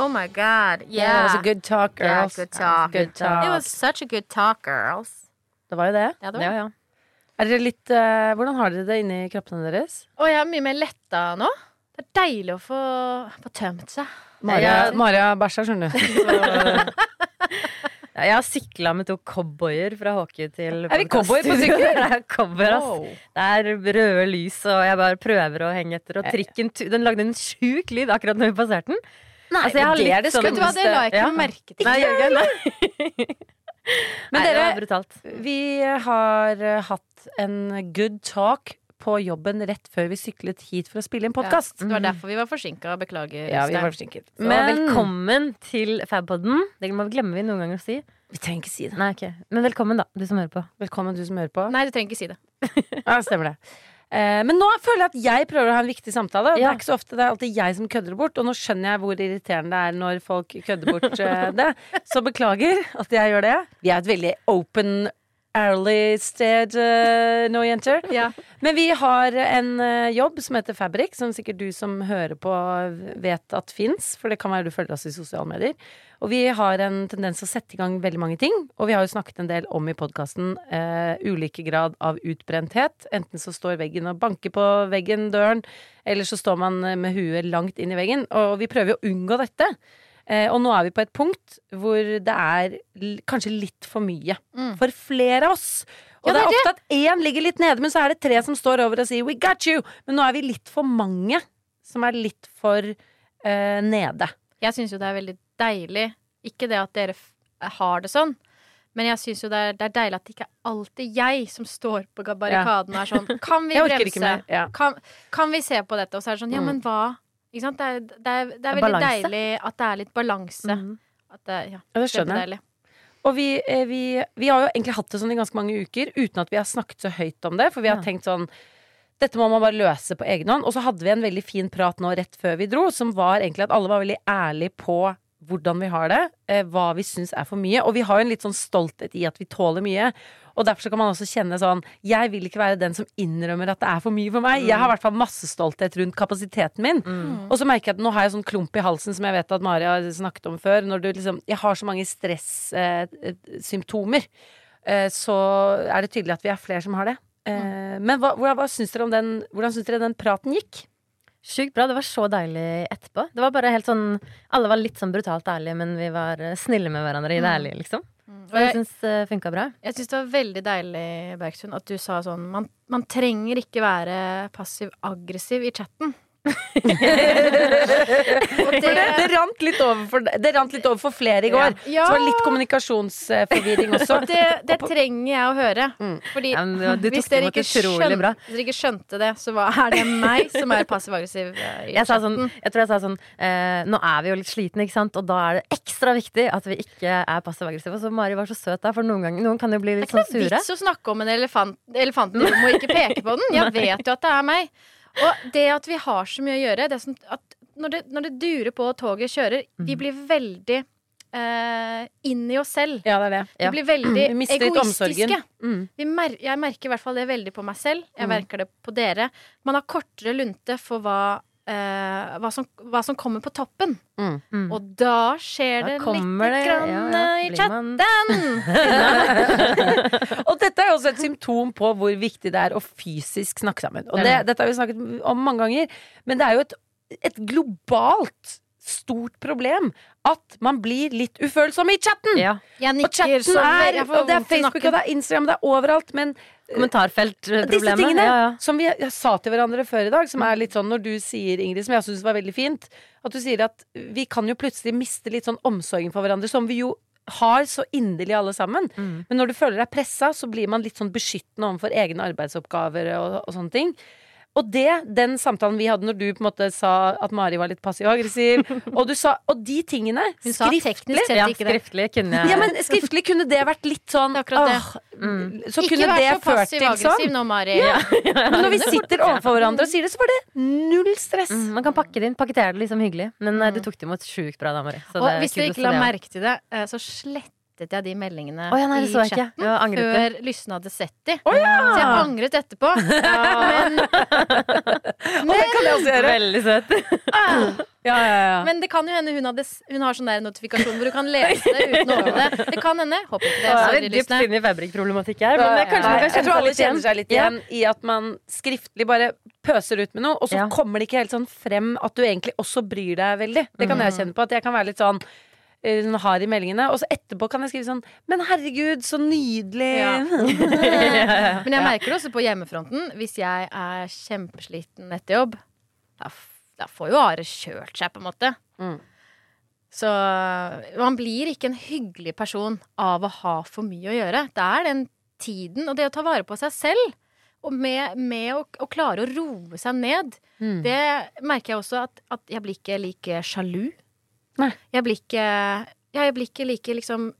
Oh my god. Yeah. Yeah, it was a good talk, Yeah, good talk. Good talk. It was such a good talk, girls. Det var jo det. Ja, det var ja, ja. Er dere litt uh, Hvordan har dere det inni kroppene deres? Og jeg er mye mer letta nå. Det er deilig å få, få tømt seg. Maria, Maria bæsja, skjønner du. Ja, jeg har sikla med to cowboyer fra hockey til Er vi cowboyer på sykkel? Er cowboyer, ass. Det er røde lys, og jeg bare prøver å henge etter. Og trikken den lagde en sjuk lyd akkurat når vi passerte den. Nei, Altså, jeg har det er det det sånn- det la jeg ikke Ja. merke til. Nei, ikke det? Men Nei, det dere- brutalt. Vi har eh, hatt en good talk på jobben rett før vi syklet hit for å spille inn podkast. Det var derfor vi var forsinka. Beklager. Ja, vi var forsinket. Så Men velkommen til Fabpodden. Det glemmer vi noen ganger å si. vi trenger ikke si det. Nei, okay. Men velkommen, da, du som hører på. Velkommen, du som hører på. Nei, du trenger ikke si det. Ja, stemmer det. Eh, men nå føler jeg at jeg prøver å ha en viktig samtale. Ja. Det er ikke så ofte, det er alltid jeg som kødder det bort. Og nå skjønner jeg hvor irriterende det er når folk kødder bort eh, det. Så beklager at jeg gjør det. Vi er et veldig open early sted uh, nå, jenter. Men vi har en uh, jobb som heter Fabrik, som sikkert du som hører på vet at fins. For det kan være du følger oss i sosiale medier. Og vi har en tendens til å sette i gang veldig mange ting. Og vi har jo snakket en del om i podkasten uh, ulike grad av utbrenthet. Enten så står veggen og banker på veggen, døren, eller så står man eh, med huet langt inn i veggen. Og vi prøver å unngå dette. Eh, og nå er vi på et punkt hvor det er kanskje litt for mye. Mm. For flere av oss. Og Ja, det er ofte at én ligger litt nede, men så er det tre som står over og sier 'we got you'. Men nå er vi litt for mange som er litt for eh, nede. Jeg syns jo det er veldig deilig. Ikke det at dere har det sånn, men jeg syns jo det er, det er deilig at det ikke er alltid jeg som står på barrikaden og er sånn Kan vi bremse? Ja. Kan, kan vi se på dette? Og så er det sånn Ja, Mm. men hva? Ikke sant? Det er, det er, det er veldig balanse. deilig at det er litt balanse. At det, ja, Ja, det skjønner jeg. Og vi, eh, vi, vi har jo egentlig hatt det sånn i ganske mange uker uten at vi har snakket så høyt om det. For vi har Ja. tenkt sånn dette må man bare løse på egen hånd. Og så hadde vi en veldig fin prat nå rett før vi dro, som var egentlig at alle var veldig ærlige på hvordan vi har det, eh, hva vi syns er for mye. Og vi har jo en litt sånn stolthet i at vi tåler mye. Og derfor kan man også kjenne sånn Jeg vil ikke være den som innrømmer at det er for mye for meg. Jeg har i hvert fall masse stolthet rundt kapasiteten min. Og så merker jeg at nå har jeg sånn klump i halsen som jeg vet at Mari har snakket om før. Når du liksom Jeg har så mange stressymptomer. Eh, så er det tydelig at vi er flere som har det. Eh, men hva, hvordan, hva syns dere om den Hvordan syns dere den praten gikk? Sjukt bra. Det var så deilig etterpå. Det var bare helt sånn Alle var litt sånn brutalt ærlige, men vi var eh, snille med hverandre i det ærlige, liksom. Og Og jeg jeg, syns det funka bra. jeg syns det var veldig deilig, Bergstuen, at du sa sånn Man, man trenger ikke være passiv-aggressiv i chatten. For det, det, rant litt over for, det rant litt over for flere i går. Ja. Så det var litt kommunikasjonsforvirring også. Og det, det trenger jeg å høre. Mm. Fordi Ja, men du hvis dere, ikke skjønte, hvis dere ikke skjønte det, så hva, er det meg som er passiv-aggressiv eh, Jeg, sa sånn, jeg tror jeg sa sånn eh, Nå er vi jo litt slitne, ikke sant? Og da er det ekstra viktig at vi ikke er passiv-aggressive. Så Mari var så søt der, for noen ganger Noen kan jo bli litt sure Det er sånn ikke noe sure. vits å snakke om en elefant, Elefanten må og ikke peke på den. Jeg vet jo at det er meg. Og det at vi har så mye å gjøre det er sånn at når, det, når det durer på og toget kjører, vi Mm. blir veldig uh, inn i oss selv. Ja, det er det. Vi Ja. blir veldig Vi omsorgen. egoistiske. Mm. Vi mer jeg merker i hvert fall det veldig på meg selv. Jeg Mm. merker det på dere. Man har kortere lunte for hva, eh, hva, som, hva som kommer på toppen. Mm. Mm. Og da skjer Da det lite det- grann ja, ja. i chatten. Og dette er jo også et symptom på hvor viktig det er å fysisk snakke sammen. Og det, dette har vi snakket om mange ganger, men det er jo et, et globalt stort problem at man blir litt ufølsom i chatten! Ja. Jeg Og chatten er, og det er Facebook, og det er Instagram, det er overalt, men Kommentarfeltproblemet. tingene Ja, ja. som vi sa til hverandre før i dag, som er litt sånn når du sier, Ingrid, som jeg syns var veldig fint, at du sier at vi kan jo plutselig miste litt sånn omsorgen for hverandre, som vi jo har så inderlig alle sammen. Mm. Men når du føler deg pressa, så blir man litt sånn beskyttende overfor egne arbeidsoppgaver og, og sånne ting. Og det, den samtalen vi hadde når du på en måte sa at Mari var litt passiv-aggressiv, og du sa Og de tingene Hun sa teknisk sett Ja, ikke det. skriftlig kunne jeg Ja, men skriftlig kunne det vært litt sånn Det akkurat det. åh, Mm. Så Ikke kunne det så ført til passiv-aggressiv sånn. nå, Mari. Men når vi sitter overfor hverandre og sier det, så var det null stress. Mm, man kan pakke det inn, pakkettere det liksom hyggelig. Men mm. du tok det imot sjukt bra da, Mari. Så Og det hvis dere ikke la det, merke til det, så så slettet jeg de meldingene oh, ja, nei, i jeg chatten ja, før Lysne hadde sett de. Så jeg angret etterpå. Men, Og det kan jeg også gjøre. Veldig søtt. Ja, ja, ja. men det kan jo hende hun, hadde, hun har sånn der notifikasjon hvor du kan lese det uten å åpne det. Det kan hende. Håper ikke det. Det er Sorry, dypt Lysne. i fabrikkproblematikk her, men det, kanskje kanskje, jeg tror alle kjenner seg litt igjen i at man skriftlig bare pøser ut med noe, og så Ja. kommer det ikke helt sånn frem at du egentlig også bryr deg veldig. Det kan jeg kjenne på. At jeg kan være litt sånn eh, har i meldingene, og så etterpå kan jeg skrive sånn Men herregud, så nydelig! Ja. Men jeg merker det også på hjemmefronten. Hvis jeg er kjempesliten etter jobb, da, da får jo Are kjørt seg, på en måte. Mm. Så man blir ikke en hyggelig person av å ha for mye å gjøre. Det er den tiden og det å ta vare på seg selv. Og med, med å, å klare å roe seg ned. Mm. Det merker jeg også at, at jeg blir ikke like sjalu. Nei. Jeg blir ikke, ja, jeg blir ikke like liksom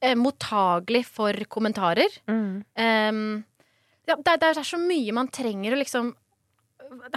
eh, mottagelig for kommentarer. Mm. Um, ja, det, det er så mye man trenger å liksom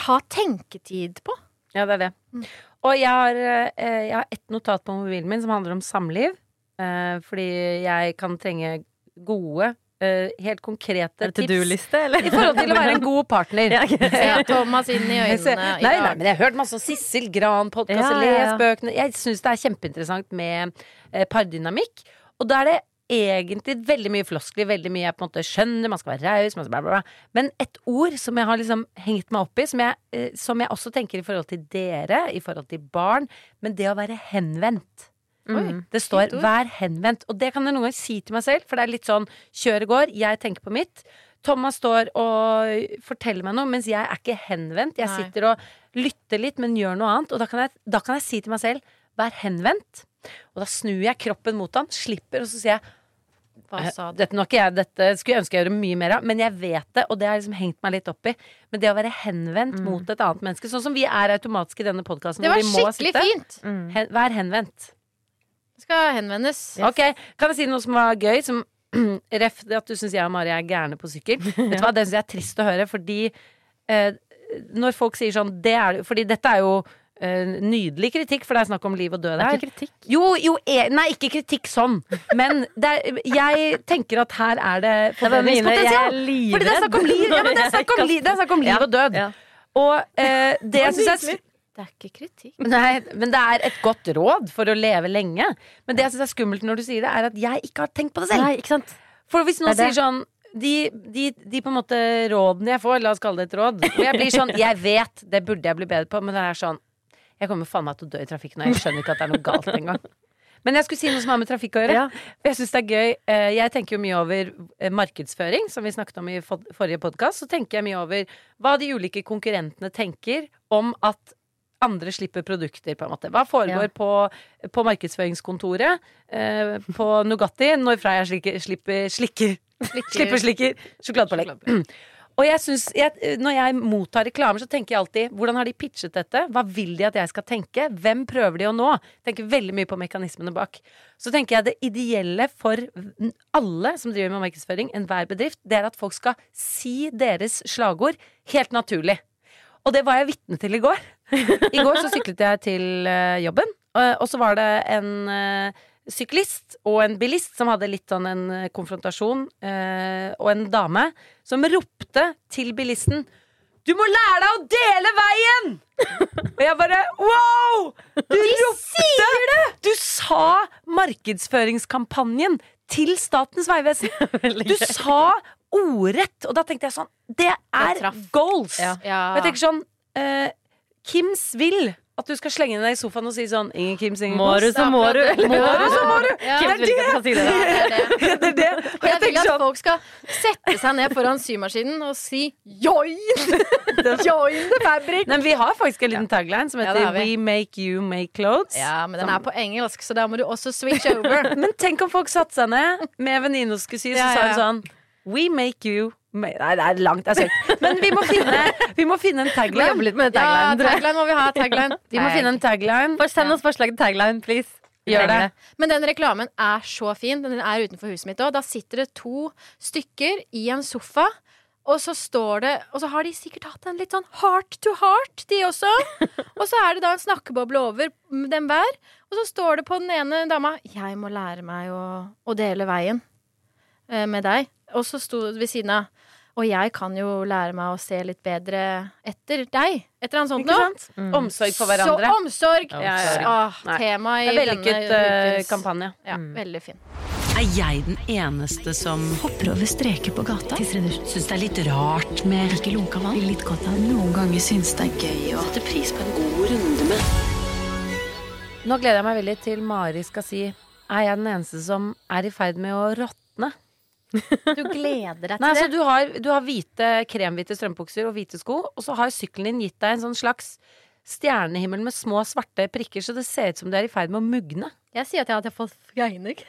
ha tenketid på. Ja, det er det. Mm. Og jeg har, eh, jeg har ett notat på mobilen min som handler om samliv. Eh, fordi jeg kan trenge gode, eh, helt konkrete Er tips do-liste, eller? i forhold til å være en god partner. Ja, okay. Se Thomas inn i øynene Nei, nei, men jeg har hørt masse om Sissel Gran-podkast, Ja, ja, les ja. bøkene Jeg syns det er kjempeinteressant med eh, pardynamikk. Og da er det egentlig veldig mye floskler, veldig mye jeg på en måte skjønner, man skal være raus, bla, bla, bla. Men et ord som jeg har liksom hengt meg opp i, som jeg, eh, som jeg også tenker i forhold til dere, i forhold til barn, men det å være henvendt. Mm. Det står 'vær henvendt', og det kan jeg noen ganger si til meg selv, for det er litt sånn kjøret går, jeg tenker på mitt. Thomas står og forteller meg noe, mens jeg er ikke henvendt. Jeg Nei. sitter og lytter litt, men gjør noe annet. Og da kan jeg, da kan jeg si til meg selv 'vær henvendt'. Og da snur jeg kroppen mot han, slipper, og så sier jeg du? dette, jeg, dette skulle jeg ønske jeg gjorde mye mer av, men jeg vet det, og det har liksom hengt meg litt opp i. Men det å være henvendt mot et annet menneske, sånn som vi er automatisk i denne podkasten, Det var skikkelig sitte. fint! Mm. Hen, vær henvendt. Skal henvendes. Ok, Kan jeg si noe som var gøy? Som Ref at du syns jeg og Mari er gærne på sykkel. Vet du hva, Det syns jeg er trist å høre, fordi eh, når folk sier sånn det er, Fordi dette er jo eh, nydelig kritikk, for det er snakk om liv og død Det er ikke kritikk. Jo, jo, er, nei, ikke kritikk sånn. Men er, jeg tenker at her er det jeg forbedringspotensial. Fordi det er snakk om liv, ja, men det er snakk om, li, det er snakk om liv og død. Ja. Og eh, det jeg syns er Det er ikke kritikk. Nei, men det er et godt råd for å leve lenge. Men det jeg syns er skummelt når du sier det, er at jeg ikke har tenkt på det selv. Nei, ikke sant? For hvis noen er sier sånn de, de, de på en måte rådene jeg får, la oss kalle det et råd Og jeg blir sånn, jeg vet, det burde jeg bli bedre på, men det er sånn Jeg kommer faen meg til å dø i trafikken, og jeg skjønner ikke at det er noe galt engang. Men jeg skulle si noe som har med trafikk å gjøre. Ja. Jeg synes det er gøy. Eh, Jeg tenker jo mye over eh, markedsføring, som vi snakket om i forrige podkast. Så tenker jeg mye over hva de ulike konkurrentene tenker om at andre slipper produkter, på en måte. Hva foregår Ja. på, på markedsføringskontoret eh, på Nugatti når Freya slikker, slipper, slikker, slipper slikker sjokoladepålegg? Og jeg synes, jeg, når jeg mottar reklamer, så tenker jeg alltid hvordan har de pitchet dette? Hva vil de at jeg skal tenke? Hvem prøver de å nå? Tenker veldig mye på mekanismene bak. Så tenker jeg det ideelle for alle som driver med markedsføring, enhver bedrift, det er at folk skal si deres slagord helt naturlig. Og det var jeg vitne til i går. I går så syklet jeg til eh, jobben, og, og så var det en eh, syklist og en bilist som hadde litt sånn en eh, konfrontasjon, eh, og en dame som ropte til bilisten du må lære deg å dele veien! Og jeg bare wow! Du ropte! Du sa markedsføringskampanjen til Statens vegvesen. Du sa ordrett! Og da tenkte jeg sånn Det er goals! Ja. Ja. Og jeg tenker sånn eh, Kims vil at du skal slenge deg i sofaen og si sånn Ingen Kims, ingen Må du, så må du. Må du, så må du! Ja, si det. da. det er det. Det er det. Og jeg Jeg vil at sånn folk skal sette seg ned foran symaskinen og si 'join'! join the fabric! Nei, men Vi har faktisk en liten tagline som heter ja, 'We make you make clothes'. Ja, men den er på engelsk, så da må du også switch over. Men tenk om folk satte seg ned med venninne og skulle sy, så Ja, sa ja, hun sånn We make you Nei, det er langt, er søkt. Men vi må finne, vi må finne en tagline. litt med tagline, Ja, tagline må vi ha. Tagline. Vi må finne en tagline. Bare send oss forslag til tagline, please. Gjør det. Men den reklamen er så fin. Den er utenfor huset mitt òg. Da sitter det to stykker i en sofa. Og så står det Og så har de sikkert hatt en litt sånn heart to heart, de også. Og så er det da en snakkeboble over dem hver. Og så står det på den ene dama 'Jeg må lære meg å, å dele veien eh, med deg'. Og så sto det ved siden av 'Og jeg kan jo lære meg å se litt bedre etter deg'. Et eller annet sånt noe. Mm. Omsorg for hverandre. Så omsorg! Ja, ja, ja. Ah, tema i vellykket denne eh, kampanje. Ja, veldig fin. Er jeg den eneste som hopper over streker på gata? Syns det er litt rart med ikke lunka vann? Litt godt av Noen ganger syns det er gøy å sette pris på en god runde med Nå gleder jeg meg veldig til Mari skal si Er jeg den eneste som er i ferd med å råtne? Du gleder deg til Nei, altså det. du har, du har hvite, kremhvite strømpebukser og hvite sko, og så har sykkelen din gitt deg en sånn slags stjernehimmel med små svarte prikker, så det ser ut som du er i ferd med å mugne. Jeg sier at jeg hadde fått fregner.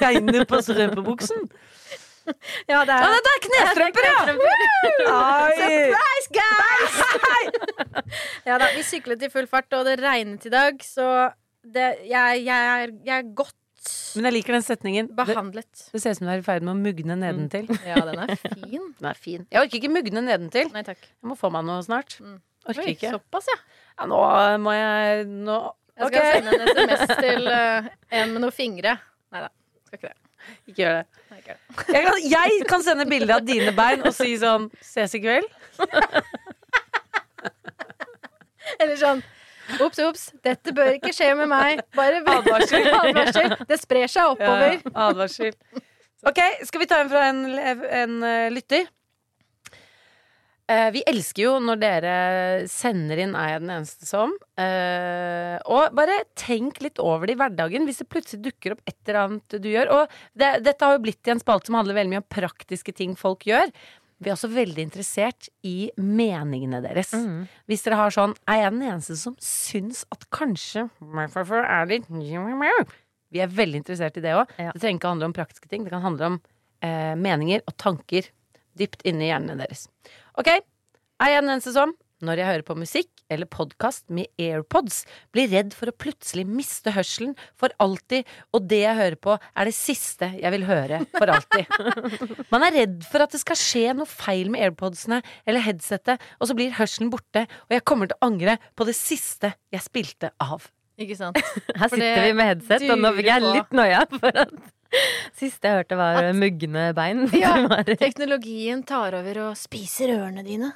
Regner på strømpebuksen. Ja, det er, ja, det er knestrømper, ja! Surprise, guys! ja da, vi syklet i full fart, og det regnet i dag, så det, jeg, jeg, jeg er godt Men jeg liker den setningen. Det, behandlet. det ser ut som du er i ferd med å mugne nedentil. Ja, den er fin. Den er fin. Jeg orker ikke mugne nedentil. Nei takk. Jeg må få meg noe snart. Mm. Orker Oi, ikke. såpass, ja. Ja, nå må jeg Nå Jeg skal skal sende en SMS til uh, en med noen fingre. Nei da, skal ikke det. Ikke gjør det. Nei, ikke. Jeg kan, jeg kan sende bilde av dine bein og si sånn Ses i kveld. Eller sånn Ops, ops, dette bør ikke skje med meg. Bare Advarsel. Advarsel. Det sprer seg oppover. Ja, advarsel. Ok, skal vi ta en fra en, en eh, lytter? Eh, vi elsker jo når dere sender inn 'Er jeg den eneste som?' Eh, og bare tenk litt over det i hverdagen hvis det plutselig dukker opp et eller annet du gjør. Og det, dette har jo blitt i en spalte som handler veldig mye om praktiske ting folk gjør. Vi er også veldig interessert i meningene deres. Mm. Hvis dere har sånn Er jeg den eneste som syns at kanskje er litt Vi er veldig interessert i det òg. Ja. Det trenger ikke handle om praktiske ting. Det kan handle om eh, meninger og tanker dypt inni hjernen deres. Ok, er jeg den eneste som, når jeg hører på musikk eller podkast med AirPods, blir redd for å plutselig miste hørselen for alltid, og det jeg hører på, er det siste jeg vil høre for alltid. Man er redd for at det skal skje noe feil med AirPodsene eller headsetet, og så blir hørselen borte, og jeg kommer til å angre på det siste jeg spilte av. Ikke sant? Her For sitter vi med headset, og nå fikk jeg litt noia for at Siste jeg hørte, var mugne bein. Ja. Teknologien tar over og spiser ørene dine.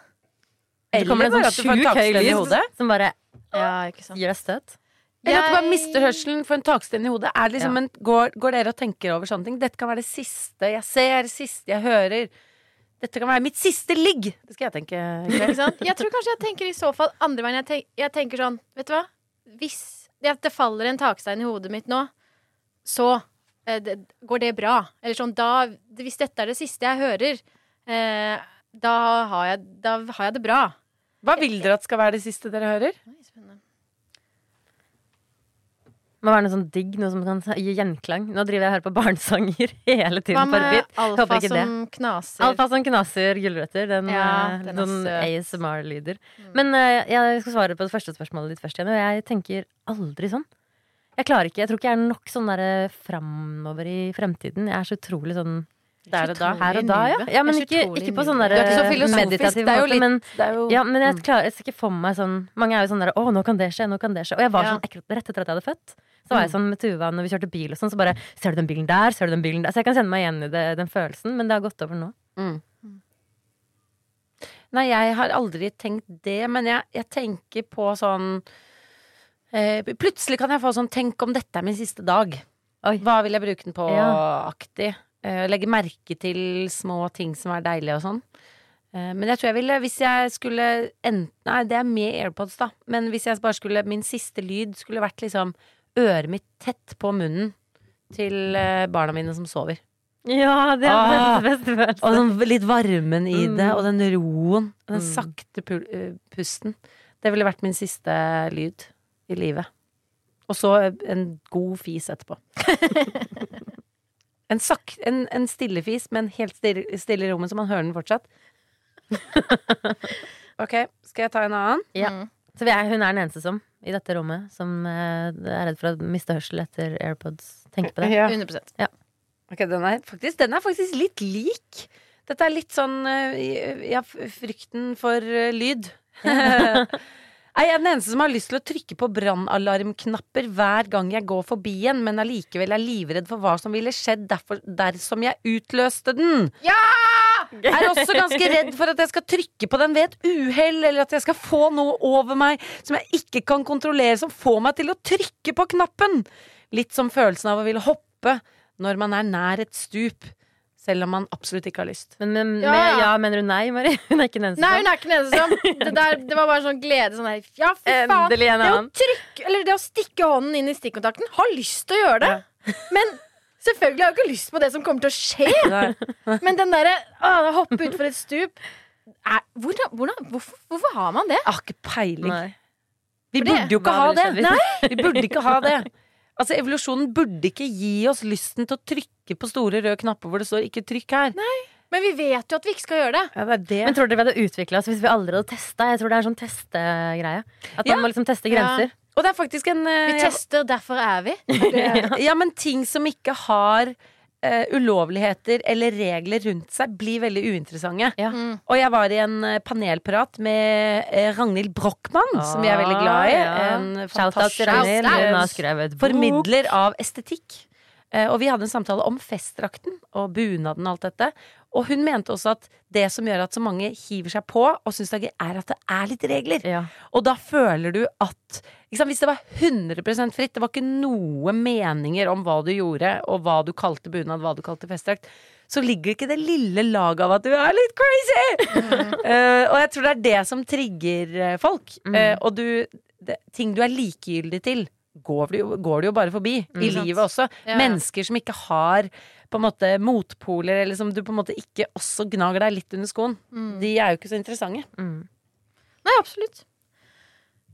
Så kommer det en sånn får sjuk høy lyd hodet. som bare Ja, ikke sant. gir deg støt. Eller at du bare mister hørselen for en taksten i hodet. Er det liksom Ja. en, går, går dere og tenker over sånne ting? Dette kan være det siste jeg ser, det siste jeg hører. Dette kan være mitt siste ligg! Det skal jeg tenke. Ikke sant? Jeg tror kanskje jeg tenker i så fall andre veien. Jeg, tenk, jeg tenker sånn, vet du hva? Hvis det, det faller en takstein i hodet mitt nå, så eh, det, går det bra. Eller sånn, da Hvis dette er det siste jeg hører, eh, da, har jeg, da har jeg det bra. Hva vil dere at skal være det siste dere hører? Oi. Må være noe sånn digg, noe som kan gi gjenklang. Nå driver jeg og hører på barnesanger hele tiden Hva med alfa det. som knaser? Alfa som knaser gulrøtter. Den, Ja, eh, den er sånn søt. Mm. ASMR-lyder. Men uh, jeg skal svare på det første spørsmålet ditt først igjen, og jeg tenker aldri sånn. Jeg klarer ikke, jeg tror ikke jeg er nok sånn der framover i fremtiden. Jeg er så utrolig sånn Der og da. her og da, ja. ja men ikke, ikke på sånn der er så meditativ måte, men jo, ja, men jeg Mm. klarer jeg ikke for meg sånn Mange er jo sånn der Å, nå kan det skje, nå kan det skje. Og jeg var sånn ekkelt rett etter at jeg hadde født. Så var jeg sånn med Tuva når vi kjørte bil og sånn, så bare Ser du den bilen der? Ser du den bilen der? Så jeg kan kjenne meg igjen i det, den følelsen, men det har gått over nå. Mm. Nei, jeg har aldri tenkt det, men jeg, jeg tenker på sånn eh, Plutselig kan jeg få sånn Tenk om dette er min siste dag. Oi. Hva vil jeg bruke den på Ja. aktig? Eh, legge merke til små ting som er deilige og sånn. Eh, men jeg tror jeg ville, hvis jeg skulle enten Nei, det er med AirPods, da. Men hvis jeg bare skulle Min siste lyd skulle vært liksom øret mitt tett på munnen til eh, barna mine som sover. Ja, det er Ah. verdens beste følelse. Og sånn litt varmen i det, Mm. og den roen. Den Mm. sakte pusten. Det ville vært min siste lyd i livet. Og så en god fis etterpå. En, sak, en, en stillefis, men helt stille, stille i rommet, så man hører den fortsatt. ok, skal jeg ta en annen? Ja. Mm. Så vi er, hun er den eneste som, i dette rommet, som eh, er redd for å miste hørsel etter AirPods. Tenk på det. Ja. 100 Ok, den er, faktisk, den er faktisk litt lik. Dette er litt sånn eh, Ja, frykten for eh, lyd. Jeg er den eneste som har lyst til å trykke på brannalarmknapper hver gang jeg går forbi en, men allikevel er livredd for hva som ville skjedd derfor, dersom jeg utløste den. Ja! Jeg Er også ganske redd for at jeg skal trykke på den ved et uhell, eller at jeg skal få noe over meg som jeg ikke kan kontrollere, som får meg til å trykke på knappen. Litt som følelsen av å ville hoppe når man er nær et stup, selv om man absolutt ikke har lyst. Men, men Ja, med, ja. ja, mener du nei, Mari? Hun er ikke den eneste. Nei, hun er ikke den eneste som det, der, det var bare sånn glede. Sånn her Ja, fy faen. Endelig en Det å trykke Eller det å stikke hånden inn i stikkontakten. Har lyst til å gjøre det. Men selvfølgelig har jeg ikke lyst på det som kommer til å skje. Men den derre å, hoppe utfor et stup er, hvordan, hvordan, hvorfor, hvorfor har man det? Jeg har ikke peiling. Nei. Vi burde jo ikke ha det. Vi burde ikke ha det. Altså, Evolusjonen burde ikke gi oss lysten til å trykke på store røde knapper hvor det står 'ikke trykk her'. Men vi vet jo at vi ikke skal gjøre det. Ja, det det. Men tror dere vi hadde utvikla oss hvis vi aldri hadde testa? Jeg tror det er en sånn testegreie. At man Ja. må liksom teste grenser. Og det er faktisk en eh, Vi tester, derfor er vi. Ja, men ting som ikke har eh, ulovligheter eller regler rundt seg, blir veldig uinteressante. Ja. Mm. Og jeg var i en eh, panelprat med uh, Ragnhild Brochmann, som vi er veldig glad i. Ah, ja. En fantastisk Ragnhild. Hun har skrevet bok. formidler av estetikk. Eh, Og vi hadde en samtale om festdrakten og bunaden og alt dette. Og hun mente også at det som gjør at så mange hiver seg på og syns det er at det er litt regler. Ja. Og da føler du at sant, Hvis det var 100% fritt, det var ikke noe meninger om hva du gjorde, og hva du kalte bunad, hva du kalte festdrakt, så ligger ikke det lille laget av at du er litt crazy! Eh, og jeg tror det er det som trigger eh, folk. Mm. Uh, og du det, Ting du er likegyldig til, går du, jo- går det jo bare forbi. I livet også. Ja. Mennesker som ikke har på en måte motpoler, eller som du på en måte ikke også gnager deg litt under skoen. Mm. De er jo ikke så interessante. Mm. Nei, absolutt.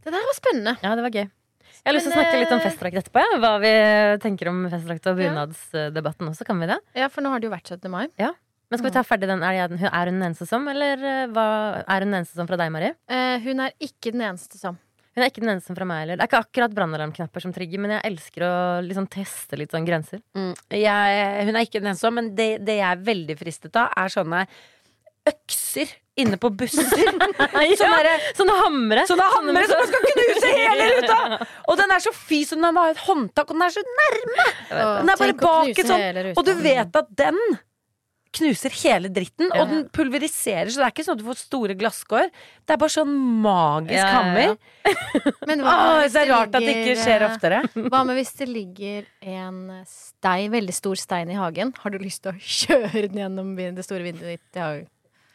Det der var spennende. ja, det var gøy. Jeg har lyst til å snakke litt om eh, festdrakt etterpå. Ja. Hva vi tenker om festdrakt og bunadsdebatten også. Kan vi det? Ja, for nå har det jo vært 17. mai. Men skal vi ta ferdig den? Er, er hun den eneste som, eller eh, hva, er hun den eneste som fra deg, Mari? Eh, hun er ikke den eneste som. Hun er ikke den eneste fra meg heller. Det er ikke akkurat brannalarmknapper som trigger, men jeg elsker å liksom teste litt sånn grenser. Mm. Jeg, hun er ikke den eneste, men det, det jeg er veldig fristet av, er sånne økser inne på busser. Sånne, derre- Sånne hamre. sånne hamre som man skal knuse hele ruta! Og den er så fys, som den har et håndtak, og den er så nærme! Den er bare bak et sånt. Og du vet at den knuser hele dritten, og den pulveriserer, så det er ikke sånn at du får store glasskår. Det er bare sånn magisk hammer. Men hva Åh, det er rart at det ikke skjer eh, oftere. Hva med hvis det ligger en stein, veldig stor stein i hagen? Har du lyst til å kjøre den gjennom det store vinduet ditt i hagen?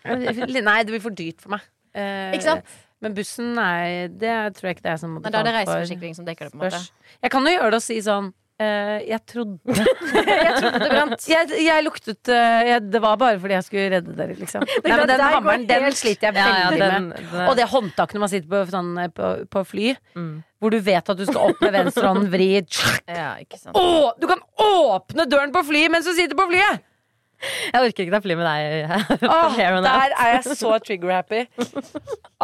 Nei, det blir for dyrt for meg. Eh, Ikke sant? Men bussen, nei, det tror jeg ikke det er som må Nei, da er det betale for. reiseforsikring som dekker det. på en måte Jeg kan jo gjøre det og si sånn eh, jeg trodde Jeg trodde det brant. Jeg, jeg luktet uh, jeg, Det var bare fordi jeg skulle redde dere, liksom. Nei, men den hammeren, den sliter jeg Ja, ja, veldig den, med. den, Og det håndtaket når man sitter på, sånn, eh, på, på fly, Mm. hvor du vet at du skal opp med venstre hånd, vri Ja. Å, Du kan åpne døren på flyet mens du sitter på flyet! Jeg orker ikke ta fly med deg. Åh, der er jeg så trigger-happy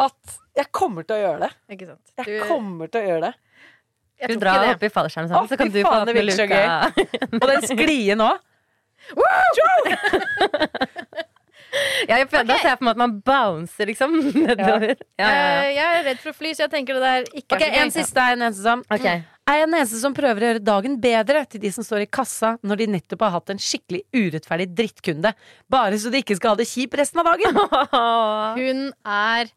at jeg kommer til å gjøre det. Ikke sant. Jeg kommer til å gjøre det. Jeg Du tror drar opp i fallskjerm sammen, så kan du få åpne luka. Og den sklien nå Ja, jeg prøvde å jeg for meg at man bouncer liksom nedover. Ja, ja, ja. Eh, Jeg er redd for å fly, så jeg tenker det der ikke okay, En siste er en eneste som okay. Er jeg den eneste som prøver å gjøre dagen bedre til de som står i kassa når de nettopp har hatt en skikkelig urettferdig drittkunde, bare så de ikke skal ha det kjipt resten av dagen? Hun er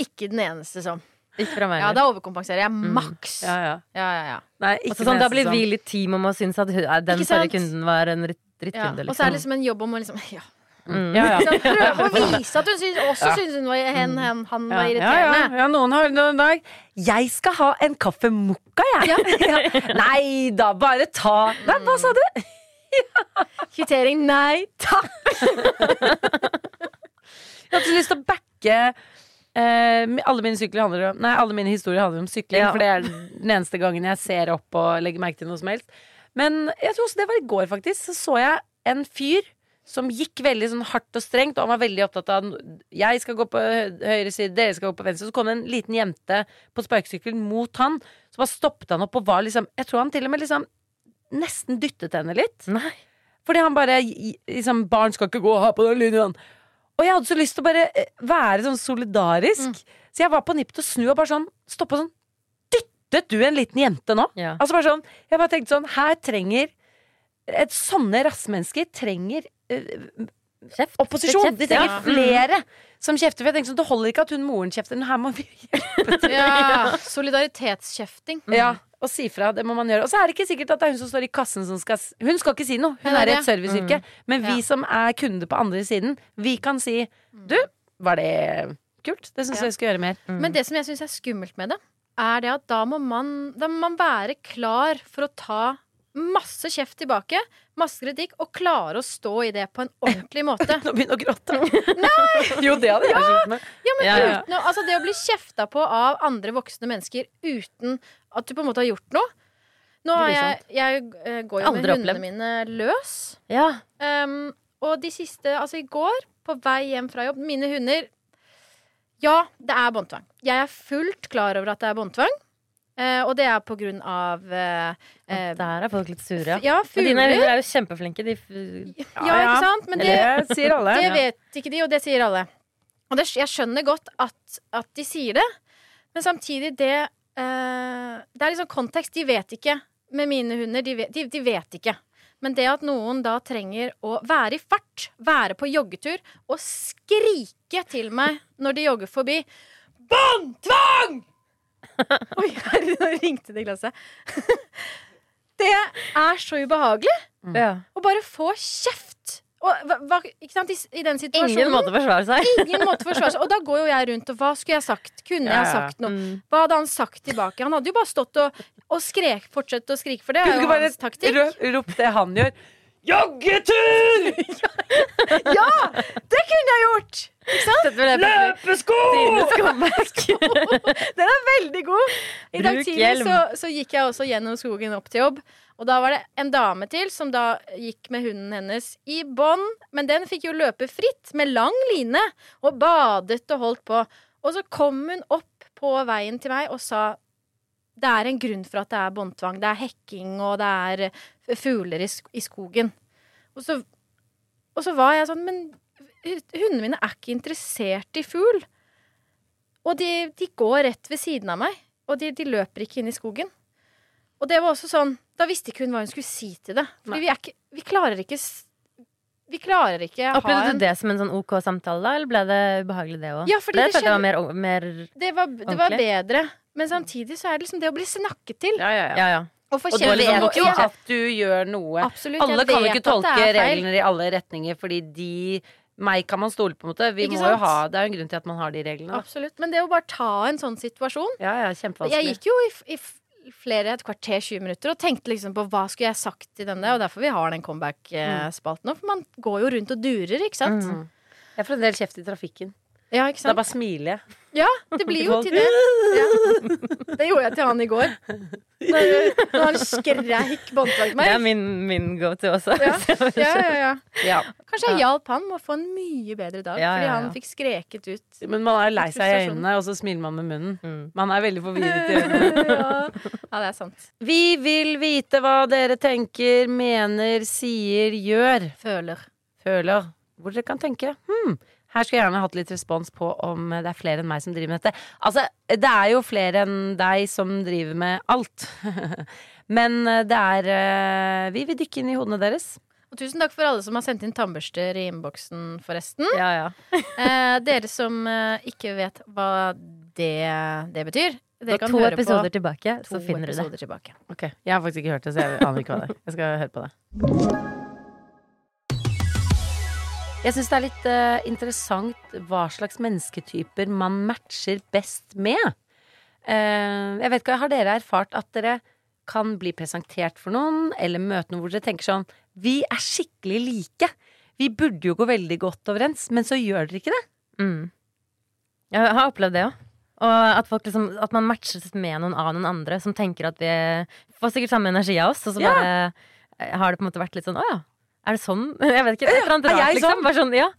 ikke den eneste som. Ikke fra meg. Ja, da overkompenserer jeg maks. Ja, ja. Ja, ja, ja. Nei, ikke Altså, sånn, da blir vi litt team om å synes at den forrige kunden var en dritt, ja. drittkunde. Og så er det Liksom. liksom en jobb om å liksom ja. Mm. ja, ja. Prøve å vise at hun synes, også syns hun var, hen, hen, han var Ja, ja, irriterende. ja, noen har noen dag Jeg skal ha en kaffe mokka, jeg. Ja. Nei da, bare ta Nei, hva sa du? Kvittering nei takk. Jeg hadde så lyst til å backe eh, alle mine sykler handler om Nei, alle mine historier handler om sykling, Ja. for det er den eneste gangen jeg ser opp og legger merke til noe som helst. Men jeg tror også det var i går, faktisk. Så så jeg en fyr som gikk veldig sånn hardt og strengt, og han var veldig opptatt av Jeg skal gå på høyre side, dere skal gå på venstre. Så kom det en liten jente på sparkesykkelen mot han, så bare stoppet han opp og var liksom Jeg tror han til og med liksom nesten dyttet henne litt. Nei. Fordi han bare liksom, Barn skal ikke gå her på den linjen. Og jeg hadde så lyst til å bare eh, være sånn solidarisk. Så jeg var på nippet til å snu og bare sånn stoppe sånn. Dyttet du en liten jente nå? Ja. Altså bare sånn Jeg bare tenkte sånn Her trenger et Sånne rassmennesker trenger uh, Kjeft. opposisjon. Kjeft, De trenger ja. flere som kjefter. For jeg tenkte sånn Det holder ikke at hun moren kjefter. Her må vi Ja, solidaritetskjefting. Ja, og si fra. Det må man gjøre. Og så er det ikke sikkert at det er hun som står i kassen som skal Hun skal ikke si noe. Hun er i et serviceyrke. Men vi Ja. som er kunde på andre siden, vi kan si Du, var det kult? Det syns Ja. jeg skal gjøre mer. Men det som jeg syns er skummelt med det, er det at da må man, da må man være klar for å ta masse kjeft tilbake, masse kritikk, og klare å stå i det på en ordentlig måte. Nå begynner jeg å gråte. Nei! Jo, det hadde jeg slutt med. Ja, men Ja, ja. uten altså det å bli kjefta på av andre voksne mennesker uten at du på en måte har gjort noe Nå har jeg, jeg eh, går jo med Aldri hundene mine løs. Ja. Um, og de siste Altså, i går, på vei hjem fra jobb Mine hunder Ja, det er båndtvang. Jeg er fullt klar over at det er båndtvang. Eh, og det er på grunn av eh, eh, Der er folk litt sure, ja. Ja, Men dine fugler. hunder er jo kjempeflinke. De ja, Ja, ikke sant? Men det, det sier alle. det vet ikke de, og det sier alle. Og det, jeg skjønner godt at, at de sier det, men samtidig det eh, Det er liksom kontekst. De vet ikke. Med mine hunder, de vet, de, de vet ikke. Men det at noen da trenger å være i fart, være på joggetur og skrike til meg når de jogger forbi Båndtvang! Oi, herre, nå ringte det i glasset. Det er så ubehagelig Mm. å bare få kjeft. Og, hva, ikke sant? I, I den situasjonen Ingen måte å forsvare seg. Ingen måte forsvare seg. Og da går jo jeg rundt og hva skulle jeg sagt? Kunne Ja, jeg sagt noe? Mm. Hva hadde han sagt tilbake? Han hadde jo bare stått og, og skrek, fortsett å skrike, for det er jo hans taktikk. ropt det han gjør? Joggetur! Ja! Det kunne jeg gjort! Løpesko! Den er veldig god. I dag tidlig så, så gikk jeg også gjennom skogen opp til jobb. Og da var det en dame til som da gikk med hunden hennes i bånd. Men den fikk jo løpe fritt med lang line og badet og holdt på. Og så kom hun opp på veien til meg og sa det er en grunn for at det er båndtvang. Det er hekking, og det er eh, fugler i, i skogen. Og så, og så var jeg sånn Men hundene mine er ikke interessert i fugl. Og de, de går rett ved siden av meg, og de, de løper ikke inn i skogen. Og det var også sånn Da visste ikke hun hva hun skulle si til det. Fordi vi, ikke, vi klarer ikke Vi klarer ikke ha Opplevde du det som en sånn ok samtale, da? Eller ble det ubehagelig, det òg? Ja, fordi det det følte jeg var mer, mer Det var, det var bedre. Men samtidig så er det liksom det å bli snakket til. Ja, ja, ja. Ja. Og Og du kjenne vet som jo at du gjør noe. Absolutt. Alle kan jo ikke tolke reglene i alle retninger, fordi de Meg kan man stole på, en måte. Vi Ikke må jo ha Det er jo en grunn til at man har de reglene. Absolutt. Men det å bare ta en sånn situasjon Ja, ja, Jeg gikk jo i, i flere, et kvarter, 20 minutter og tenkte liksom på hva skulle jeg sagt til denne, og derfor vi har den comeback-spalten nå. For man går jo rundt og durer, ikke sant? Mm. Jeg får en del kjeft i trafikken. Ja, ikke Da bare smiler jeg. Ja, det blir jo til det. Ja. Det gjorde jeg til han i går. Når, når han skreik båndtak meg. Det er min, min go to også. Ja, ja, ja, ja. Ja. Kanskje jeg hjalp han med å få en mye bedre dag, Ja, fordi ja, han fikk skreket ut. Men man er lei seg i øynene, og så smiler man med munnen. Mm. Man er veldig forvirret i øynene. Ja, ja det er sant. Vi vil vite hva dere tenker, mener, sier, gjør. Føler. Føler. Hvor dere kan tenke. Hmm. Her skulle jeg gjerne hatt litt respons på om det er flere enn meg som driver med dette. Altså, det er jo flere enn deg som driver med alt. Men eh, det er eh, Vi vil dykke inn i hodene deres. Og tusen takk for alle som har sendt inn tannbørster i innboksen, forresten. Ja, ja. Eh, dere som eh, ikke vet hva det, det betyr. Dere kan to høre episoder på tilbake, to så finner du det. tilbake. Ok, Jeg har faktisk ikke hørt det, så jeg aner ikke hva det er. Jeg skal høre på det. Jeg syns det er litt uh, interessant hva slags mennesketyper man matcher best med. Uh, jeg vet ikke, Har dere erfart at dere kan bli presentert for noen, eller møte noen hvor dere tenker sånn Vi er skikkelig like. Vi burde jo gå veldig godt overens, men så gjør dere ikke det. Mm. Jeg har opplevd det òg. Og at, folk liksom, at man matches med noen av noen andre som tenker at vi får sikkert samme energi av oss, og så bare ja. har det på en måte vært litt sånn Å ja. Er det sånn? Jeg vet ikke. Et eller annet jeg rart, liksom. sånn? Sånn, ja.